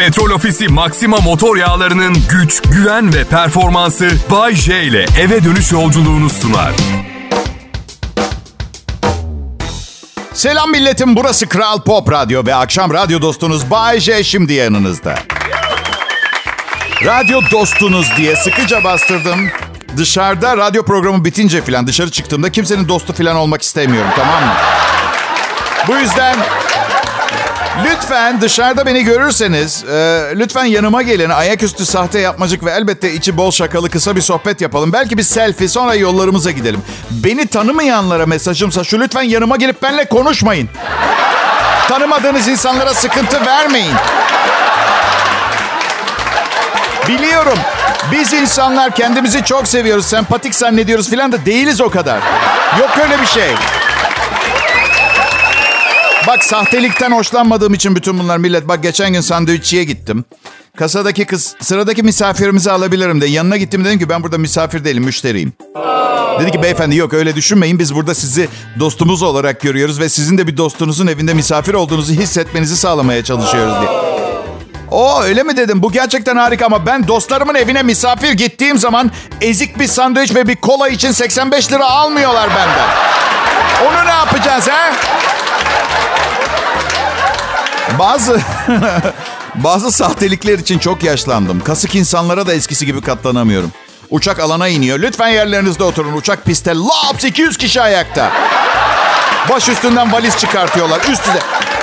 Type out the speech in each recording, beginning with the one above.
Petrol Ofisi Maxima motor yağlarının güç, güven ve performansı Bay J ile eve dönüş yolculuğunu sunar. Selam milletim burası Kral Pop Radyo ve akşam radyo dostunuz Bay J şimdi yanınızda. Radyo dostunuz diye sıkıca bastırdım. Dışarıda radyo programı bitince falan dışarı çıktığımda kimsenin dostu falan olmak istemiyorum tamam mı? Bu yüzden lütfen dışarıda beni görürseniz e, lütfen yanıma gelin. Ayaküstü sahte yapmacık ve elbette içi bol şakalı kısa bir sohbet yapalım. Belki bir selfie sonra yollarımıza gidelim. Beni tanımayanlara mesajımsa şu lütfen yanıma gelip benimle konuşmayın. Tanımadığınız insanlara sıkıntı vermeyin. Biliyorum. Biz insanlar kendimizi çok seviyoruz, sempatik zannediyoruz filan da değiliz o kadar. Yok öyle bir şey. Bak sahtelikten hoşlanmadığım için bütün bunlar millet. Bak geçen gün sandviççiye gittim. Kasadaki kız sıradaki misafirimizi alabilirim de. Yanına gittim dedim ki ben burada misafir değilim müşteriyim. Dedi ki beyefendi yok öyle düşünmeyin. Biz burada sizi dostumuz olarak görüyoruz ve sizin de bir dostunuzun evinde misafir olduğunuzu hissetmenizi sağlamaya çalışıyoruz diye. O öyle mi dedim? Bu gerçekten harika ama ben dostlarımın evine misafir gittiğim zaman ezik bir sandviç ve bir kola için 85 lira almıyorlar benden. Onu ne yapacağız ha? Bazı bazı sahtelikler için çok yaşlandım. Kasık insanlara da eskisi gibi katlanamıyorum. Uçak alana iniyor. Lütfen yerlerinizde oturun. Uçak pistte laps 200 kişi ayakta. Baş üstünden valiz çıkartıyorlar. Üst üste.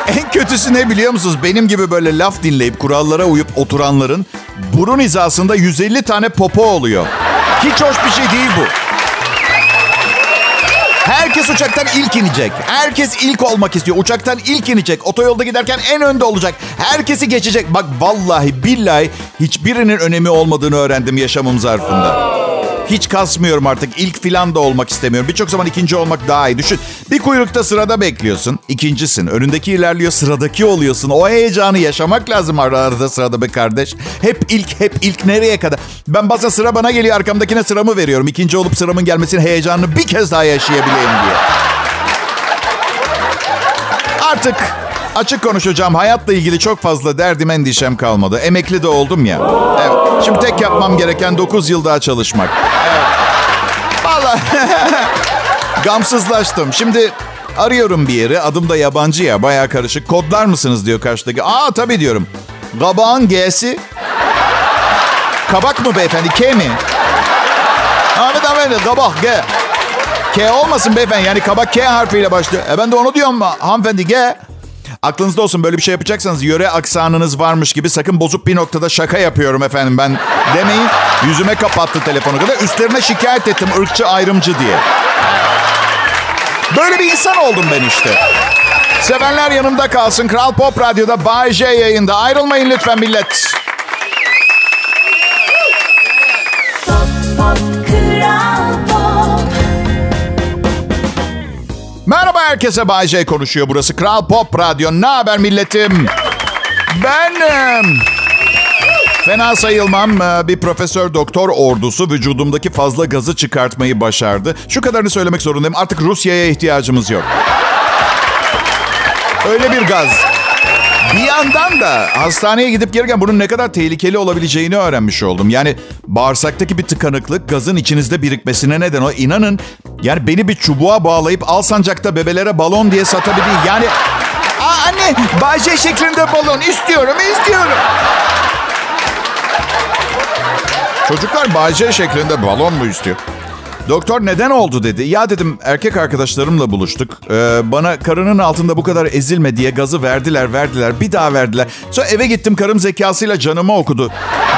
En kötüsü ne biliyor musunuz? Benim gibi böyle laf dinleyip kurallara uyup oturanların burun hizasında 150 tane popo oluyor. Hiç hoş bir şey değil bu. Herkes uçaktan ilk inecek. Herkes ilk olmak istiyor. Uçaktan ilk inecek. Otoyolda giderken en önde olacak. Herkesi geçecek. Bak vallahi billahi hiçbirinin önemi olmadığını öğrendim yaşamım zarfında. Hiç kasmıyorum artık. İlk filan da olmak istemiyorum. Birçok zaman ikinci olmak daha iyi. Düşün bir kuyrukta sırada bekliyorsun. İkincisin. Önündeki ilerliyor sıradaki oluyorsun. O heyecanı yaşamak lazım ara arada sırada be kardeş. Hep ilk hep ilk nereye kadar? Ben bazen sıra bana geliyor arkamdakine sıramı veriyorum. İkinci olup sıramın gelmesinin heyecanını bir kez daha yaşayabileyim diye. Artık açık konuşacağım. Hayatla ilgili çok fazla derdim endişem kalmadı. Emekli de oldum ya. Evet. Şimdi tek yapmam gereken 9 yıl daha çalışmak. Evet. Vallahi gamsızlaştım. Şimdi arıyorum bir yeri. Adım da yabancı ya. Baya karışık. Kodlar mısınız diyor karşıdaki. Aa tabii diyorum. Kabağın G'si. Kabak mı beyefendi? K mi? Ahmet Ahmet kabak G. K olmasın beyefendi. Yani kabak K harfiyle başlıyor. E ben de onu diyorum hanımefendi G. Aklınızda olsun böyle bir şey yapacaksanız yöre aksanınız varmış gibi sakın bozuk bir noktada şaka yapıyorum efendim ben demeyin. Yüzüme kapattı telefonu kadar. Üstlerine şikayet ettim ırkçı ayrımcı diye. Böyle bir insan oldum ben işte. Sevenler yanımda kalsın. Kral Pop Radyo'da Bay J yayında. Ayrılmayın lütfen millet. Herkese Bay J konuşuyor. Burası Kral Pop Radyo. Ne haber milletim? Benim. Fena sayılmam. Ee, bir profesör doktor ordusu vücudumdaki fazla gazı çıkartmayı başardı. Şu kadarını söylemek zorundayım. Artık Rusya'ya ihtiyacımız yok. Öyle bir gaz. Bir yandan da hastaneye gidip gelirken bunun ne kadar tehlikeli olabileceğini öğrenmiş oldum. Yani bağırsaktaki bir tıkanıklık gazın içinizde birikmesine neden o. İnanın yani beni bir çubuğa bağlayıp al sancakta bebelere balon diye satabilir. Yani Aa, anne Bayce şeklinde balon istiyorum istiyorum. Çocuklar Bayce şeklinde balon mu istiyor? Doktor neden oldu dedi. Ya dedim erkek arkadaşlarımla buluştuk. Ee, bana karının altında bu kadar ezilme diye gazı verdiler verdiler. Bir daha verdiler. Sonra eve gittim karım zekasıyla canımı okudu.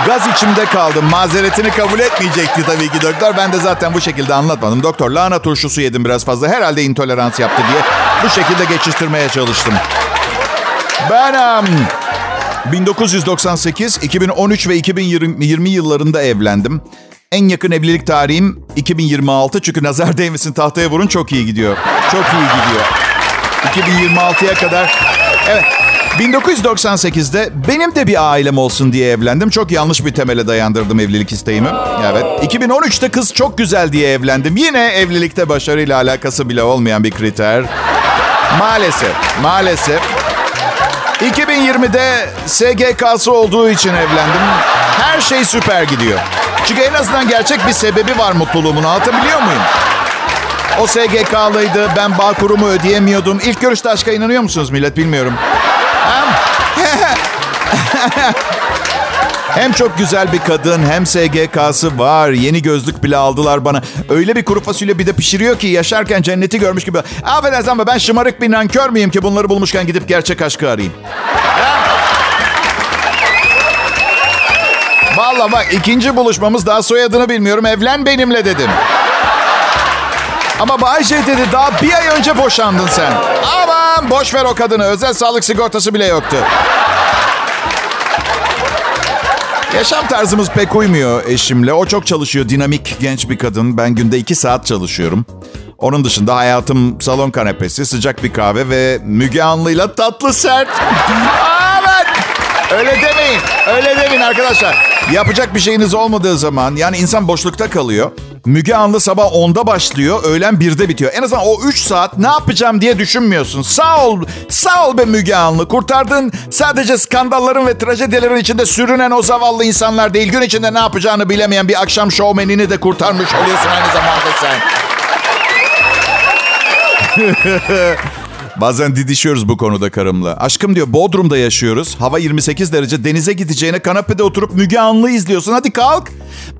Gaz içimde kaldı. Mazeretini kabul etmeyecekti tabii ki doktor. Ben de zaten bu şekilde anlatmadım. Doktor lahana turşusu yedim biraz fazla. Herhalde intolerans yaptı diye bu şekilde geçiştirmeye çalıştım. Ben... Um, 1998, 2013 ve 2020 yıllarında evlendim. En yakın evlilik tarihim 2026 çünkü nazar değmesin tahtaya vurun çok iyi gidiyor. Çok iyi gidiyor. 2026'ya kadar evet 1998'de benim de bir ailem olsun diye evlendim. Çok yanlış bir temele dayandırdım evlilik isteğimi. Evet. 2013'te kız çok güzel diye evlendim. Yine evlilikte başarıyla alakası bile olmayan bir kriter. Maalesef, maalesef. 2020'de SGK'sı olduğu için evlendim. Her şey süper gidiyor. Çünkü en azından gerçek bir sebebi var mutluluğumun. Anlatabiliyor muyum? O SGK'lıydı. Ben bağ kurumu ödeyemiyordum. İlk görüşte aşka inanıyor musunuz millet bilmiyorum. Hem çok güzel bir kadın hem SGK'sı var. Yeni gözlük bile aldılar bana. Öyle bir kuru fasulye bir de pişiriyor ki yaşarken cenneti görmüş gibi. Affedersin ama ben şımarık bir nankör müyüm ki bunları bulmuşken gidip gerçek aşkı arayayım. Valla bak ikinci buluşmamız daha soyadını bilmiyorum. Evlen benimle dedim. Ama Bayce dedi daha bir ay önce boşandın sen. Aman boş ver o kadını. Özel sağlık sigortası bile yoktu. Yaşam tarzımız pek uymuyor eşimle. O çok çalışıyor. Dinamik genç bir kadın. Ben günde iki saat çalışıyorum. Onun dışında hayatım salon kanepesi, sıcak bir kahve ve Müge Anlı'yla tatlı sert. evet. Öyle demeyin. Öyle demeyin arkadaşlar. Yapacak bir şeyiniz olmadığı zaman yani insan boşlukta kalıyor. Müge Anlı sabah 10'da başlıyor, öğlen 1'de bitiyor. En azından o 3 saat ne yapacağım diye düşünmüyorsun. Sağ ol, sağ ol be Müge Anlı. Kurtardın sadece skandalların ve trajedilerin içinde sürünen o zavallı insanlar değil. Gün içinde ne yapacağını bilemeyen bir akşam şovmenini de kurtarmış oluyorsun aynı zamanda sen. Bazen didişiyoruz bu konuda karımla. Aşkım diyor Bodrum'da yaşıyoruz. Hava 28 derece denize gideceğine kanepede oturup Müge Anlı izliyorsun. Hadi kalk.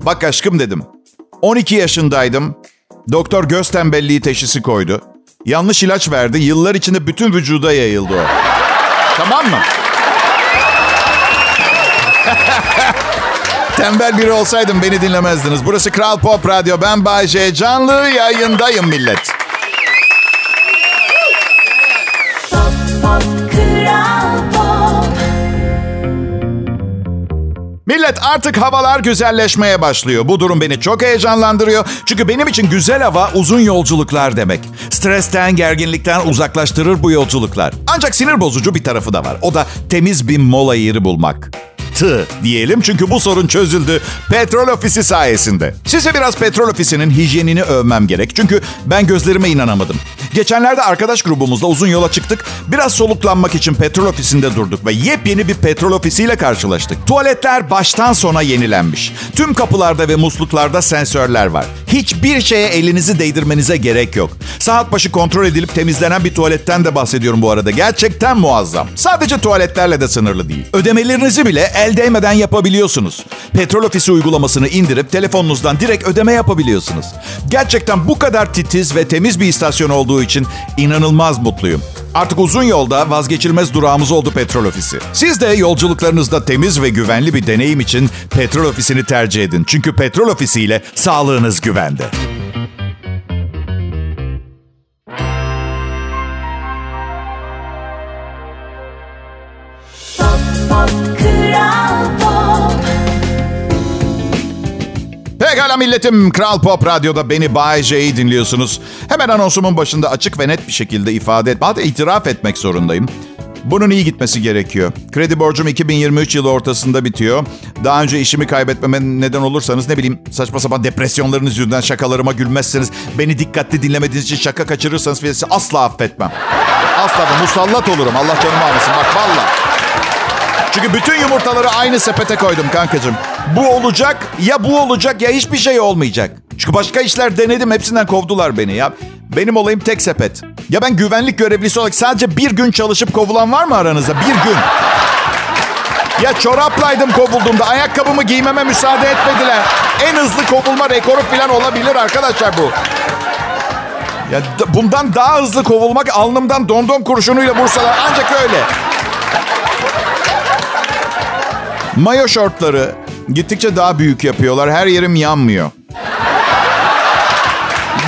Bak aşkım dedim. 12 yaşındaydım. Doktor göz tembelliği teşhisi koydu. Yanlış ilaç verdi. Yıllar içinde bütün vücuda yayıldı o. tamam mı? Tembel biri olsaydım beni dinlemezdiniz. Burası Kral Pop Radyo. Ben Bay J. Canlı yayındayım millet. Millet artık havalar güzelleşmeye başlıyor. Bu durum beni çok heyecanlandırıyor. Çünkü benim için güzel hava uzun yolculuklar demek. Stresten, gerginlikten uzaklaştırır bu yolculuklar. Ancak sinir bozucu bir tarafı da var. O da temiz bir mola yeri bulmak tı diyelim çünkü bu sorun çözüldü petrol ofisi sayesinde. Size biraz petrol ofisinin hijyenini övmem gerek. Çünkü ben gözlerime inanamadım. Geçenlerde arkadaş grubumuzla uzun yola çıktık. Biraz soluklanmak için petrol ofisinde durduk ve yepyeni bir petrol ofisiyle karşılaştık. Tuvaletler baştan sona yenilenmiş. Tüm kapılarda ve musluklarda sensörler var. Hiçbir şeye elinizi değdirmenize gerek yok. Saat başı kontrol edilip temizlenen bir tuvaletten de bahsediyorum bu arada. Gerçekten muazzam. Sadece tuvaletlerle de sınırlı değil. Ödemelerinizi bile el değmeden yapabiliyorsunuz. Petrol ofisi uygulamasını indirip telefonunuzdan direkt ödeme yapabiliyorsunuz. Gerçekten bu kadar titiz ve temiz bir istasyon olduğu için inanılmaz mutluyum. Artık uzun yolda vazgeçilmez durağımız oldu petrol ofisi. Siz de yolculuklarınızda temiz ve güvenli bir deneyim için petrol ofisini tercih edin. Çünkü petrol ofisiyle sağlığınız güvende. Pekala milletim. Kral Pop Radyo'da beni Bay J'yi dinliyorsunuz. Hemen anonsumun başında açık ve net bir şekilde ifade et. Hatta itiraf etmek zorundayım. Bunun iyi gitmesi gerekiyor. Kredi borcum 2023 yılı ortasında bitiyor. Daha önce işimi kaybetmeme neden olursanız ne bileyim saçma sapan depresyonlarınız yüzünden şakalarıma gülmezseniz, beni dikkatli dinlemediğiniz için şaka kaçırırsanız sizi asla affetmem. Asla da musallat olurum. Allah canımı almasın. Bak valla. Çünkü bütün yumurtaları aynı sepete koydum kankacığım. Bu olacak ya bu olacak ya hiçbir şey olmayacak. Çünkü başka işler denedim hepsinden kovdular beni ya. Benim olayım tek sepet. Ya ben güvenlik görevlisi olarak sadece bir gün çalışıp kovulan var mı aranızda? Bir gün. Ya çoraplaydım kovulduğumda ayakkabımı giymeme müsaade etmediler. En hızlı kovulma rekoru falan olabilir arkadaşlar bu. Ya bundan daha hızlı kovulmak alnımdan dondon kurşunuyla vursalar ancak öyle. Mayo şortları gittikçe daha büyük yapıyorlar. Her yerim yanmıyor.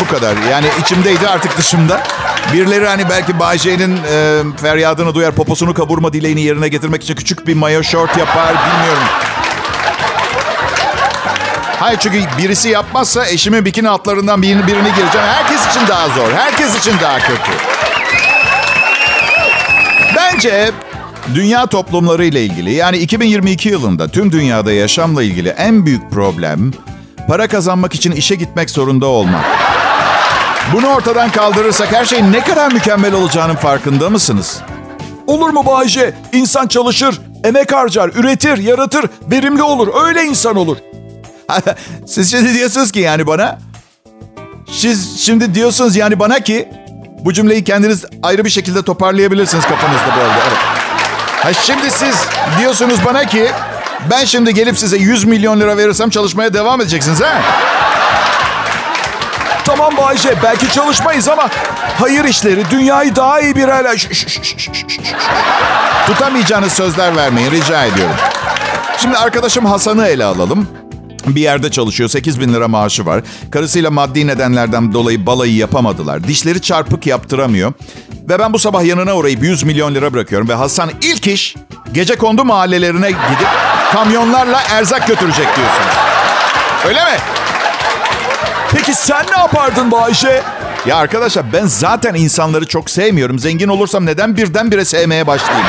Bu kadar. Yani içimdeydi artık dışımda. Birileri hani belki Bayce'nin e, feryadını duyar, poposunu kavurma dileğini yerine getirmek için küçük bir mayo şort yapar bilmiyorum. Hayır çünkü birisi yapmazsa eşimin bikini altlarından birini, birini gireceğim. Herkes için daha zor. Herkes için daha kötü. Bence dünya toplumları ile ilgili yani 2022 yılında tüm dünyada yaşamla ilgili en büyük problem para kazanmak için işe gitmek zorunda olmak. Bunu ortadan kaldırırsak her şeyin ne kadar mükemmel olacağının farkında mısınız? Olur mu Bayce? İnsan çalışır, emek harcar, üretir, yaratır, verimli olur. Öyle insan olur. Siz şimdi diyorsunuz ki yani bana... Siz şimdi diyorsunuz yani bana ki... Bu cümleyi kendiniz ayrı bir şekilde toparlayabilirsiniz kafanızda arada. Evet. Ha şimdi siz diyorsunuz bana ki... Ben şimdi gelip size 100 milyon lira verirsem çalışmaya devam edeceksiniz ha? Tamam Bayce belki çalışmayız ama hayır işleri dünyayı daha iyi bir hale... Tutamayacağınız sözler vermeyin rica ediyorum. Şimdi arkadaşım Hasan'ı ele alalım. Bir yerde çalışıyor. 8 bin lira maaşı var. Karısıyla maddi nedenlerden dolayı balayı yapamadılar. Dişleri çarpık yaptıramıyor. Ve ben bu sabah yanına uğrayıp 100 milyon lira bırakıyorum. Ve Hasan ilk iş gece kondu mahallelerine gidip kamyonlarla erzak götürecek diyorsunuz. Öyle mi? Peki sen ne yapardın Bayce? Ya arkadaşlar ben zaten insanları çok sevmiyorum. Zengin olursam neden birdenbire sevmeye başlayayım?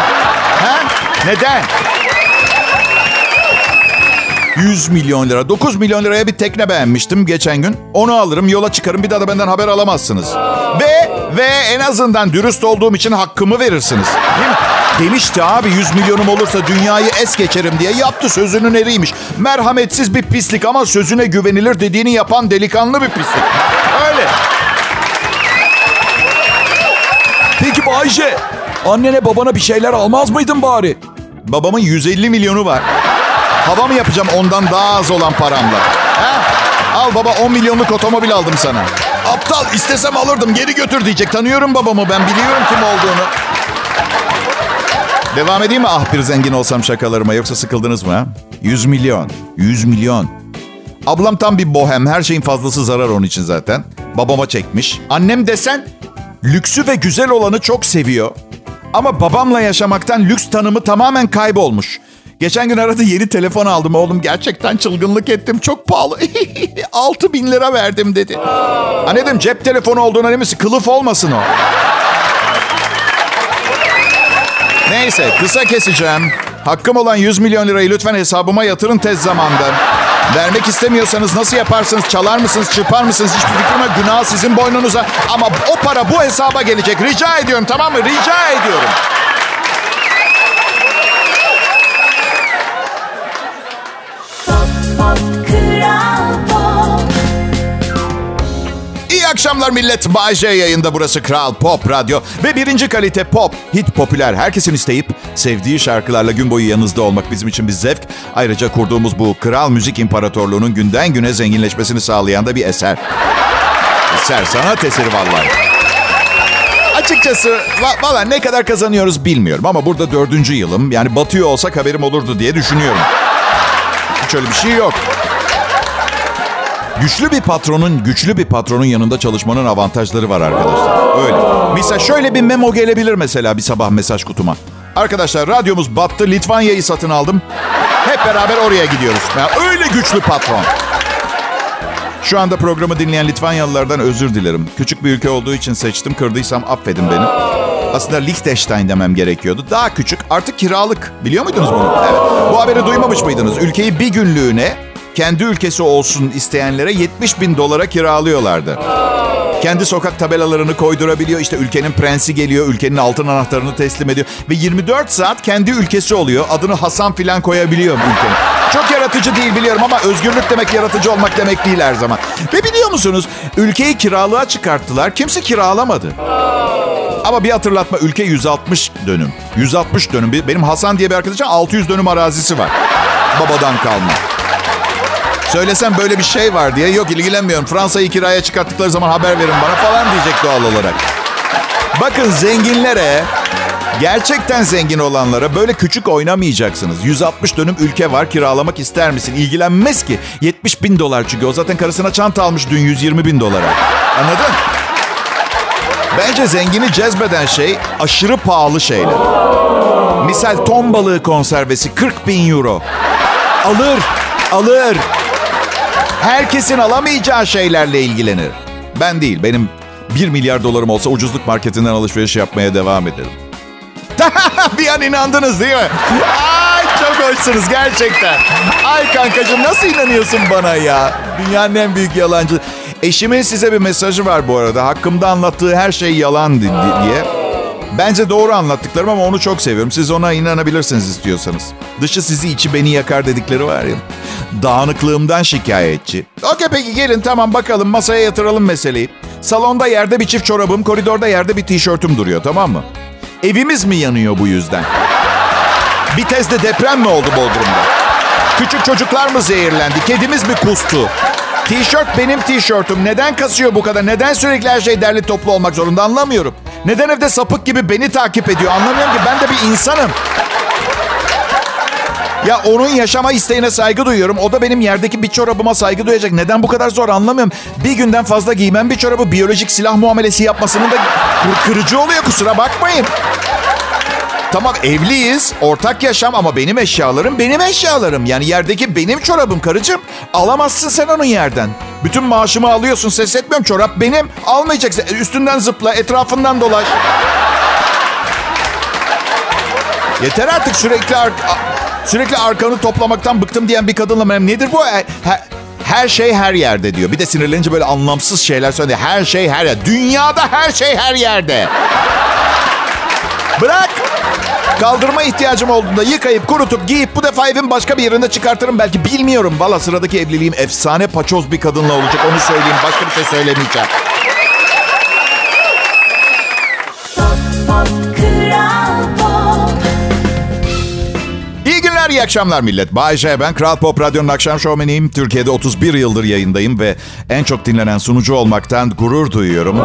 Ha? Neden? 100 milyon lira. 9 milyon liraya bir tekne beğenmiştim geçen gün. Onu alırım, yola çıkarım. Bir daha da benden haber alamazsınız. Ve ve en azından dürüst olduğum için hakkımı verirsiniz. Değil mi? Demişti abi 100 milyonum olursa dünyayı es geçerim diye yaptı sözünün eriymiş. Merhametsiz bir pislik ama sözüne güvenilir dediğini yapan delikanlı bir pislik. Öyle. Peki Bayce annene babana bir şeyler almaz mıydın bari? Babamın 150 milyonu var. Hava mı yapacağım ondan daha az olan paramla? Ha? Al baba 10 milyonluk otomobil aldım sana. Aptal istesem alırdım geri götür diyecek. Tanıyorum babamı ben biliyorum kim olduğunu. Devam edeyim mi ah bir zengin olsam şakalarıma yoksa sıkıldınız mı? Ha? 100 milyon. 100 milyon. Ablam tam bir bohem. Her şeyin fazlası zarar onun için zaten. Babama çekmiş. Annem desen lüksü ve güzel olanı çok seviyor. Ama babamla yaşamaktan lüks tanımı tamamen kaybolmuş. Geçen gün aradı yeni telefon aldım oğlum. Gerçekten çılgınlık ettim. Çok pahalı. 6 bin lira verdim dedi. Ha dedim cep telefonu olduğuna emin misin? Kılıf olmasın o. Neyse kısa keseceğim. Hakkım olan 100 milyon lirayı lütfen hesabıma yatırın tez zamanda. Vermek istemiyorsanız nasıl yaparsınız? Çalar mısınız? Çırpar mısınız? Hiçbir fikrim yok. Günah sizin boynunuza. Ama o para bu hesaba gelecek. Rica ediyorum tamam mı? Rica ediyorum. Akşamlar millet. Bay J yayında burası Kral Pop Radyo. Ve birinci kalite pop, hit popüler. Herkesin isteyip sevdiği şarkılarla gün boyu yanınızda olmak bizim için bir zevk. Ayrıca kurduğumuz bu Kral Müzik İmparatorluğu'nun günden güne zenginleşmesini sağlayan da bir eser. Eser, sanat eseri vallahi. Açıkçası va- valla ne kadar kazanıyoruz bilmiyorum ama burada dördüncü yılım. Yani batıyor olsak haberim olurdu diye düşünüyorum. Hiç öyle bir şey yok. Güçlü bir patronun, güçlü bir patronun yanında çalışmanın avantajları var arkadaşlar. Öyle. Mesela şöyle bir memo gelebilir mesela bir sabah mesaj kutuma. Arkadaşlar radyomuz battı, Litvanya'yı satın aldım. Hep beraber oraya gidiyoruz. Yani öyle güçlü patron. Şu anda programı dinleyen Litvanyalılardan özür dilerim. Küçük bir ülke olduğu için seçtim. Kırdıysam affedin beni. Aslında Liechtenstein demem gerekiyordu. Daha küçük. Artık kiralık. Biliyor muydunuz bunu? Evet. Bu haberi duymamış mıydınız? Ülkeyi bir günlüğüne kendi ülkesi olsun isteyenlere 70 bin dolara kiralıyorlardı. Kendi sokak tabelalarını koydurabiliyor. İşte ülkenin prensi geliyor. Ülkenin altın anahtarını teslim ediyor. Ve 24 saat kendi ülkesi oluyor. Adını Hasan filan koyabiliyor ülkenin. Çok yaratıcı değil biliyorum ama özgürlük demek yaratıcı olmak demek değil her zaman. Ve biliyor musunuz? Ülkeyi kiralığa çıkarttılar. Kimse kiralamadı. Ama bir hatırlatma ülke 160 dönüm. 160 dönüm. Benim Hasan diye bir arkadaşım 600 dönüm arazisi var. Babadan kalma. Söylesem böyle bir şey var diye yok ilgilenmiyorum. Fransa'yı kiraya çıkarttıkları zaman haber verin bana falan diyecek doğal olarak. Bakın zenginlere Gerçekten zengin olanlara böyle küçük oynamayacaksınız. 160 dönüm ülke var kiralamak ister misin? İlgilenmez ki. 70 bin dolar çünkü o zaten karısına çanta almış dün 120 bin dolara. Anladın? Bence zengini cezbeden şey aşırı pahalı şeyler. Misal ton balığı konservesi 40 bin euro. Alır, alır. Herkesin alamayacağı şeylerle ilgilenir. Ben değil, benim 1 milyar dolarım olsa ucuzluk marketinden alışveriş yapmaya devam ederim. bir an inandınız değil mi? Ay çok hoşsunuz gerçekten. Ay kankacığım nasıl inanıyorsun bana ya? Dünyanın en büyük yalancı. Eşimin size bir mesajı var bu arada. Hakkımda anlattığı her şey yalan di- di- diye. Bence doğru anlattıklarım ama onu çok seviyorum. Siz ona inanabilirsiniz istiyorsanız. Dışı sizi içi beni yakar dedikleri var ya. Dağınıklığımdan şikayetçi. Okey peki gelin tamam bakalım masaya yatıralım meseleyi. Salonda yerde bir çift çorabım, koridorda yerde bir tişörtüm duruyor tamam mı? Evimiz mi yanıyor bu yüzden? Bir tezde deprem mi oldu Bodrum'da? Küçük çocuklar mı zehirlendi? Kedimiz mi kustu? Tişört benim tişörtüm. Neden kasıyor bu kadar? Neden sürekli her şey derli toplu olmak zorunda anlamıyorum. Neden evde sapık gibi beni takip ediyor? Anlamıyorum ki ben de bir insanım. Ya onun yaşama isteğine saygı duyuyorum. O da benim yerdeki bir çorabıma saygı duyacak. Neden bu kadar zor anlamıyorum. Bir günden fazla giymem bir çorabı biyolojik silah muamelesi yapmasının da kır- kırıcı oluyor kusura bakmayın. Tamam evliyiz, ortak yaşam ama benim eşyalarım benim eşyalarım. Yani yerdeki benim çorabım karıcığım. Alamazsın sen onun yerden. Bütün maaşımı alıyorsun ses etmiyorum çorap benim. Almayacaksın. Üstünden zıpla, etrafından dolaş. Yeter artık sürekli ar- sürekli arkanı toplamaktan bıktım diyen bir kadınla benim nedir bu? Her, her şey her yerde diyor. Bir de sinirlenince böyle anlamsız şeyler söylüyor. Her şey her yerde. Dünyada her şey her yerde. Bırak. Kaldırma ihtiyacım olduğunda yıkayıp kurutup giyip bu defa evin başka bir yerinde çıkartırım belki bilmiyorum. Valla sıradaki evliliğim efsane paçoz bir kadınla olacak onu söyleyeyim. Başka bir şey söylemeyeceğim. İyi akşamlar millet. Bay J, ben Kral Pop Radyo'nun akşam şovmeniyim. Türkiye'de 31 yıldır yayındayım ve en çok dinlenen sunucu olmaktan gurur duyuyorum.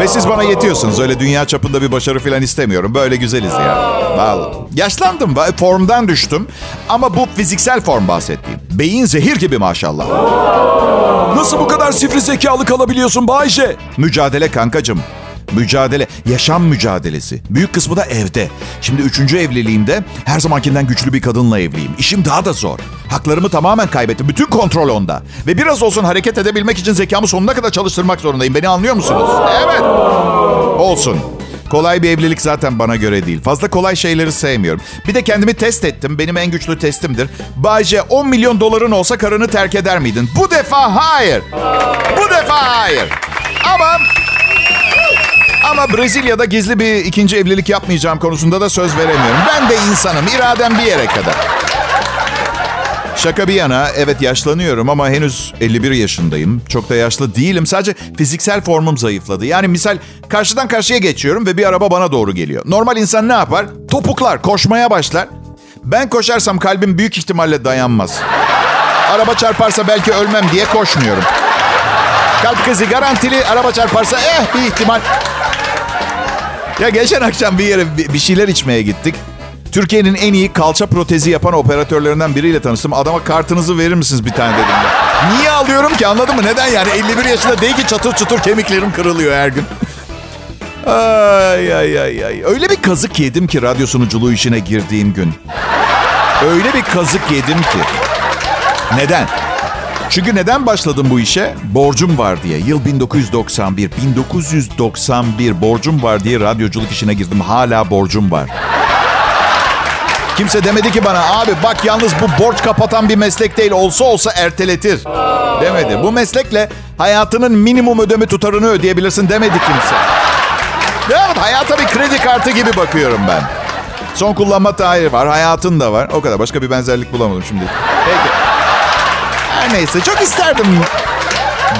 Ve siz bana yetiyorsunuz. Öyle dünya çapında bir başarı falan istemiyorum. Böyle güzeliz ya. Vallahi. Yaşlandım, formdan düştüm. Ama bu fiziksel form bahsettiğim. Beyin zehir gibi maşallah. Nasıl bu kadar sifri zekalı kalabiliyorsun Bayce? Mücadele kankacım. Mücadele, yaşam mücadelesi. Büyük kısmı da evde. Şimdi üçüncü evliliğimde her zamankinden güçlü bir kadınla evliyim. İşim daha da zor. Haklarımı tamamen kaybettim. Bütün kontrol onda. Ve biraz olsun hareket edebilmek için zekamı sonuna kadar çalıştırmak zorundayım. Beni anlıyor musunuz? Evet. Olsun. Kolay bir evlilik zaten bana göre değil. Fazla kolay şeyleri sevmiyorum. Bir de kendimi test ettim. Benim en güçlü testimdir. Bayce 10 milyon doların olsa karını terk eder miydin? Bu defa hayır. Bu defa hayır. Ama ama Brezilya'da gizli bir ikinci evlilik yapmayacağım konusunda da söz veremiyorum. Ben de insanım. iradem bir yere kadar. Şaka bir yana evet yaşlanıyorum ama henüz 51 yaşındayım. Çok da yaşlı değilim. Sadece fiziksel formum zayıfladı. Yani misal karşıdan karşıya geçiyorum ve bir araba bana doğru geliyor. Normal insan ne yapar? Topuklar, koşmaya başlar. Ben koşarsam kalbim büyük ihtimalle dayanmaz. Araba çarparsa belki ölmem diye koşmuyorum. Kalp krizi garantili, araba çarparsa eh bir ihtimal. Ya geçen akşam bir yere bir şeyler içmeye gittik. Türkiye'nin en iyi kalça protezi yapan operatörlerinden biriyle tanıştım. Adama kartınızı verir misiniz bir tane dedim ya. Niye alıyorum ki anladın mı? Neden yani? 51 yaşında değil ki çatır çatır kemiklerim kırılıyor her gün. Ay ay ay ay. Öyle bir kazık yedim ki radyo sunuculuğu işine girdiğim gün. Öyle bir kazık yedim ki. Neden? Çünkü neden başladım bu işe? Borcum var diye. Yıl 1991. 1991 borcum var diye radyoculuk işine girdim. Hala borcum var. Kimse demedi ki bana abi bak yalnız bu borç kapatan bir meslek değil olsa olsa erteletir. Demedi. Bu meslekle hayatının minimum ödeme tutarını ödeyebilirsin demedi kimse. Evet hayata bir kredi kartı gibi bakıyorum ben. Son kullanma tarihi var, hayatın da var. O kadar. Başka bir benzerlik bulamadım şimdi. Peki. Her neyse çok isterdim.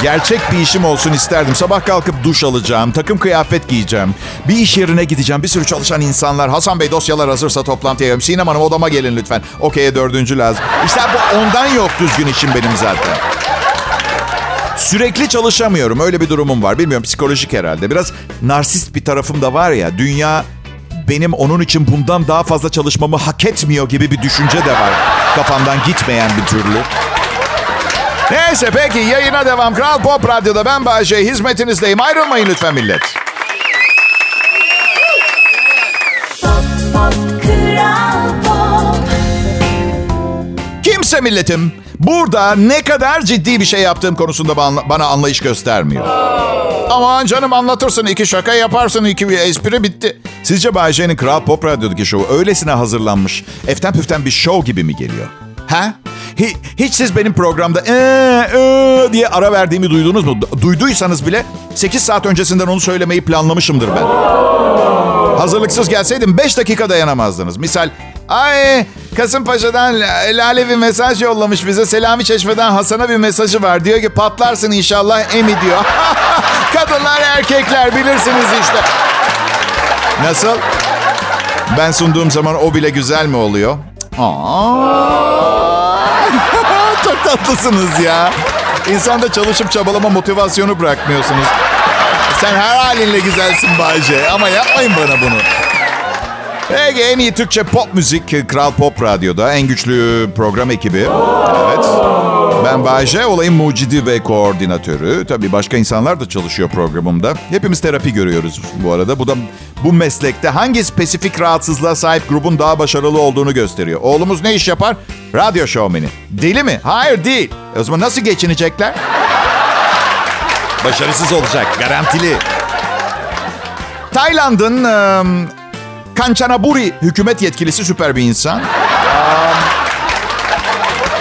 Gerçek bir işim olsun isterdim. Sabah kalkıp duş alacağım, takım kıyafet giyeceğim. Bir iş yerine gideceğim. Bir sürü çalışan insanlar. Hasan Bey dosyalar hazırsa toplantıya gelin. Sinem Hanım odama gelin lütfen. Okey'e dördüncü lazım. İşte bu ondan yok düzgün işim benim zaten. Sürekli çalışamıyorum. Öyle bir durumum var. Bilmiyorum psikolojik herhalde. Biraz narsist bir tarafım da var ya. Dünya benim onun için bundan daha fazla çalışmamı hak etmiyor gibi bir düşünce de var. Kafamdan gitmeyen bir türlü. Neyse peki yayına devam. Kral Pop Radyo'da ben Bayece hizmetinizdeyim. Ayrılmayın lütfen millet. Kimse milletim burada ne kadar ciddi bir şey yaptığım konusunda bana anlayış göstermiyor. Aman canım anlatırsın, iki şaka yaparsın, iki bir espri bitti. Sizce Bayece'nin Kral Pop Radyo'daki şovu öylesine hazırlanmış, eften püften bir şov gibi mi geliyor? Ha? Hiç, hiç siz benim programda ee, ee diye ara verdiğimi duydunuz mu? Duyduysanız bile 8 saat öncesinden onu söylemeyi planlamışımdır ben. Hazırlıksız gelseydim 5 dakika dayanamazdınız. Misal Ay Kasımpaşa'dan Lale bir mesaj yollamış bize. Selami Çeşme'den Hasan'a bir mesajı var. Diyor ki patlarsın inşallah Emi diyor. Kadınlar erkekler bilirsiniz işte. Nasıl? Ben sunduğum zaman o bile güzel mi oluyor? Aa. Tatlısınız ya. İnsanda çalışıp çabalama motivasyonu bırakmıyorsunuz. Sen her halinle güzelsin Bayce ama yapmayın bana bunu. Peki en iyi Türkçe pop müzik Kral Pop Radyo'da en güçlü program ekibi. Evet. Ben Bayce, olayın mucidi ve koordinatörü. Tabii başka insanlar da çalışıyor programımda. Hepimiz terapi görüyoruz bu arada. Bu da bu meslekte hangi spesifik rahatsızlığa sahip grubun daha başarılı olduğunu gösteriyor. Oğlumuz ne iş yapar? Radyo şovmeni. Deli mi? Hayır değil. E o zaman nasıl geçinecekler? Başarısız olacak, garantili. Tayland'ın ıı, Kanchanaburi hükümet yetkilisi süper bir insan. Um,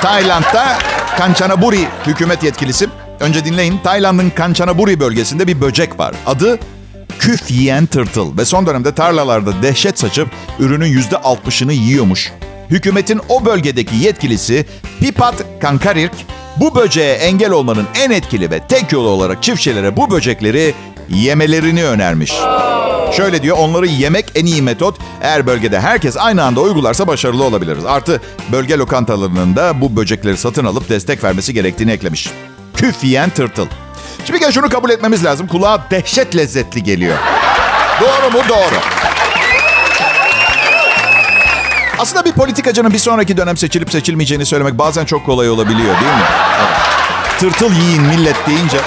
Tayland'da Kanchanaburi hükümet yetkilisi. Önce dinleyin. Tayland'ın Kanchanaburi bölgesinde bir böcek var. Adı küf yiyen tırtıl. Ve son dönemde tarlalarda dehşet saçıp ürünün yüzde altmışını yiyormuş. Hükümetin o bölgedeki yetkilisi Pipat Kankarirk bu böceğe engel olmanın en etkili ve tek yolu olarak çiftçilere bu böcekleri yemelerini önermiş. Şöyle diyor, onları yemek en iyi metot. Eğer bölgede herkes aynı anda uygularsa başarılı olabiliriz. Artı bölge lokantalarının da bu böcekleri satın alıp destek vermesi gerektiğini eklemiş. Küf yiyen tırtıl. Şimdi gel şunu kabul etmemiz lazım. Kulağa dehşet lezzetli geliyor. Doğru mu? Doğru. Aslında bir politikacının bir sonraki dönem seçilip seçilmeyeceğini söylemek bazen çok kolay olabiliyor değil mi? Evet. Tırtıl yiyin millet deyince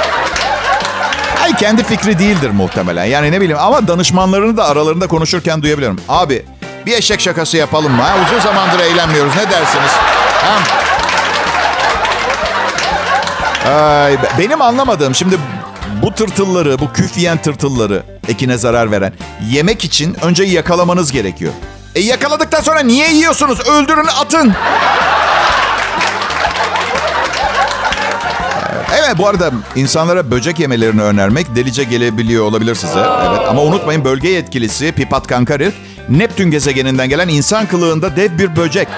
Ay kendi fikri değildir muhtemelen. Yani ne bileyim ama danışmanlarını da aralarında konuşurken duyabilirim. Abi bir eşek şakası yapalım mı? Ha? Uzun zamandır eğlenmiyoruz. Ne dersiniz? Ha? Ay, benim anlamadığım şimdi bu tırtılları, bu küf yiyen tırtılları ekine zarar veren yemek için önce yakalamanız gerekiyor. E yakaladıktan sonra niye yiyorsunuz? Öldürün, atın. Evet bu arada insanlara böcek yemelerini önermek delice gelebiliyor olabilir size. Evet ama unutmayın bölge yetkilisi Pipat Kankarir Neptün gezegeninden gelen insan kılığında dev bir böcek.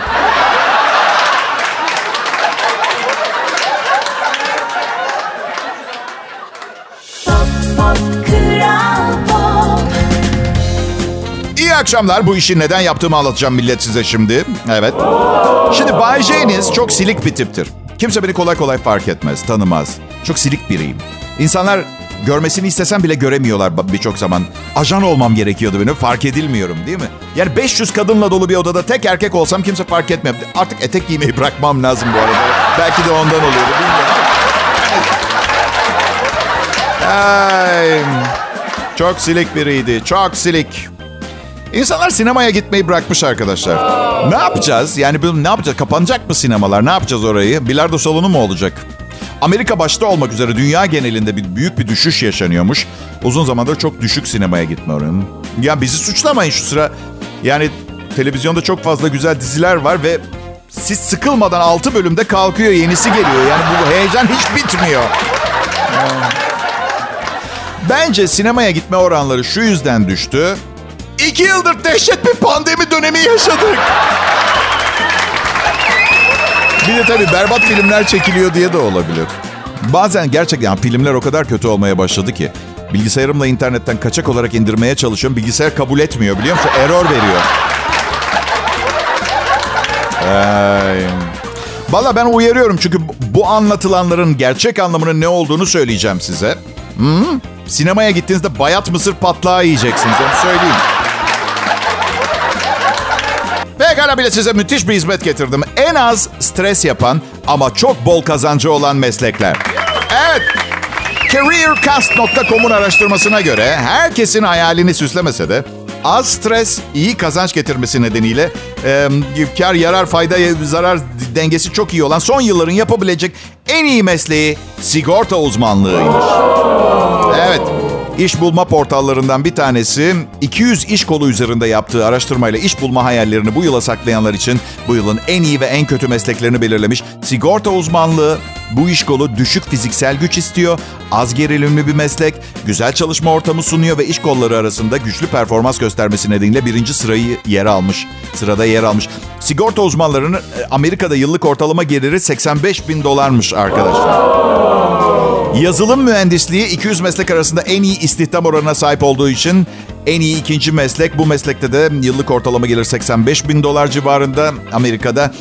İyi akşamlar. Bu işi neden yaptığımı anlatacağım millet size şimdi. Evet. Şimdi Bay J'niz çok silik bir tiptir. Kimse beni kolay kolay fark etmez, tanımaz. Çok silik biriyim. İnsanlar görmesini istesem bile göremiyorlar birçok zaman. Ajan olmam gerekiyordu benim, fark edilmiyorum değil mi? Yani 500 kadınla dolu bir odada tek erkek olsam kimse fark etmez. Artık etek giymeyi bırakmam lazım bu arada. Belki de ondan oluyor. Ay, çok silik biriydi, çok silik. İnsanlar sinemaya gitmeyi bırakmış arkadaşlar. Ne yapacağız? Yani ne yapacağız? Kapanacak mı sinemalar? Ne yapacağız orayı? Bilardo salonu mu olacak? Amerika başta olmak üzere dünya genelinde bir büyük bir düşüş yaşanıyormuş. Uzun zamandır çok düşük sinemaya gitme oranı. Ya bizi suçlamayın şu sıra. Yani televizyonda çok fazla güzel diziler var ve siz sıkılmadan 6 bölümde kalkıyor yenisi geliyor. Yani bu heyecan hiç bitmiyor. Bence sinemaya gitme oranları şu yüzden düştü. İki yıldır dehşet bir pandemi dönemi yaşadık. Bir de tabii berbat filmler çekiliyor diye de olabilir. Bazen gerçekten filmler o kadar kötü olmaya başladı ki. Bilgisayarımla internetten kaçak olarak indirmeye çalışıyorum. Bilgisayar kabul etmiyor biliyor musun? Error veriyor. Ay. Valla ben uyarıyorum çünkü bu anlatılanların gerçek anlamının ne olduğunu söyleyeceğim size. Hı? Sinemaya gittiğinizde bayat mısır patlağı yiyeceksiniz onu söyleyeyim. Pekala bile size müthiş bir hizmet getirdim. En az stres yapan ama çok bol kazancı olan meslekler. Evet. CareerCast.com'un araştırmasına göre herkesin hayalini süslemese de az stres iyi kazanç getirmesi nedeniyle e, kar yarar fayda zarar dengesi çok iyi olan son yılların yapabilecek en iyi mesleği sigorta uzmanlığıymış. Evet. İş bulma portallarından bir tanesi 200 iş kolu üzerinde yaptığı araştırmayla iş bulma hayallerini bu yıla saklayanlar için bu yılın en iyi ve en kötü mesleklerini belirlemiş. Sigorta uzmanlığı bu iş kolu düşük fiziksel güç istiyor, az gerilimli bir meslek, güzel çalışma ortamı sunuyor ve iş kolları arasında güçlü performans göstermesi nedeniyle birinci sırayı yer almış. Sırada yer almış. Sigorta uzmanlarının e, Amerika'da yıllık ortalama geliri 85 bin dolarmış arkadaşlar. Yazılım mühendisliği 200 meslek arasında en iyi istihdam oranına sahip olduğu için en iyi ikinci meslek. Bu meslekte de yıllık ortalama gelir 85 bin dolar civarında Amerika'da.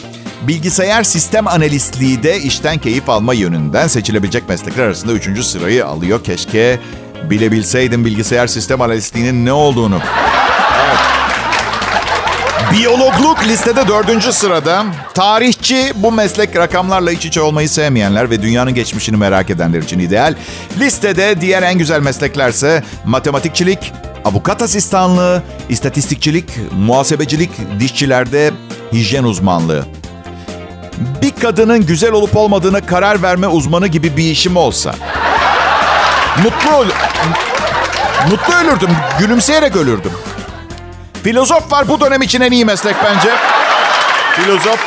Bilgisayar sistem analistliği de işten keyif alma yönünden seçilebilecek meslekler arasında 3. sırayı alıyor. Keşke bilebilseydim bilgisayar sistem analistliğinin ne olduğunu. Biyologluk listede dördüncü sırada. Tarihçi bu meslek rakamlarla iç içe olmayı sevmeyenler ve dünyanın geçmişini merak edenler için ideal. Listede diğer en güzel mesleklerse matematikçilik, avukat asistanlığı, istatistikçilik, muhasebecilik, dişçilerde hijyen uzmanlığı. Bir kadının güzel olup olmadığına karar verme uzmanı gibi bir işim olsa. Mutlu ol Mutlu ölürdüm, gülümseyerek ölürdüm. Filozof var bu dönem için en iyi meslek bence. Filozof.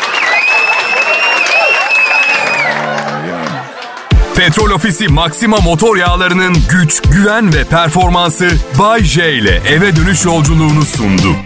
Petrol Ofisi Maxima motor yağlarının güç, güven ve performansı Bay J ile eve dönüş yolculuğunu sundu.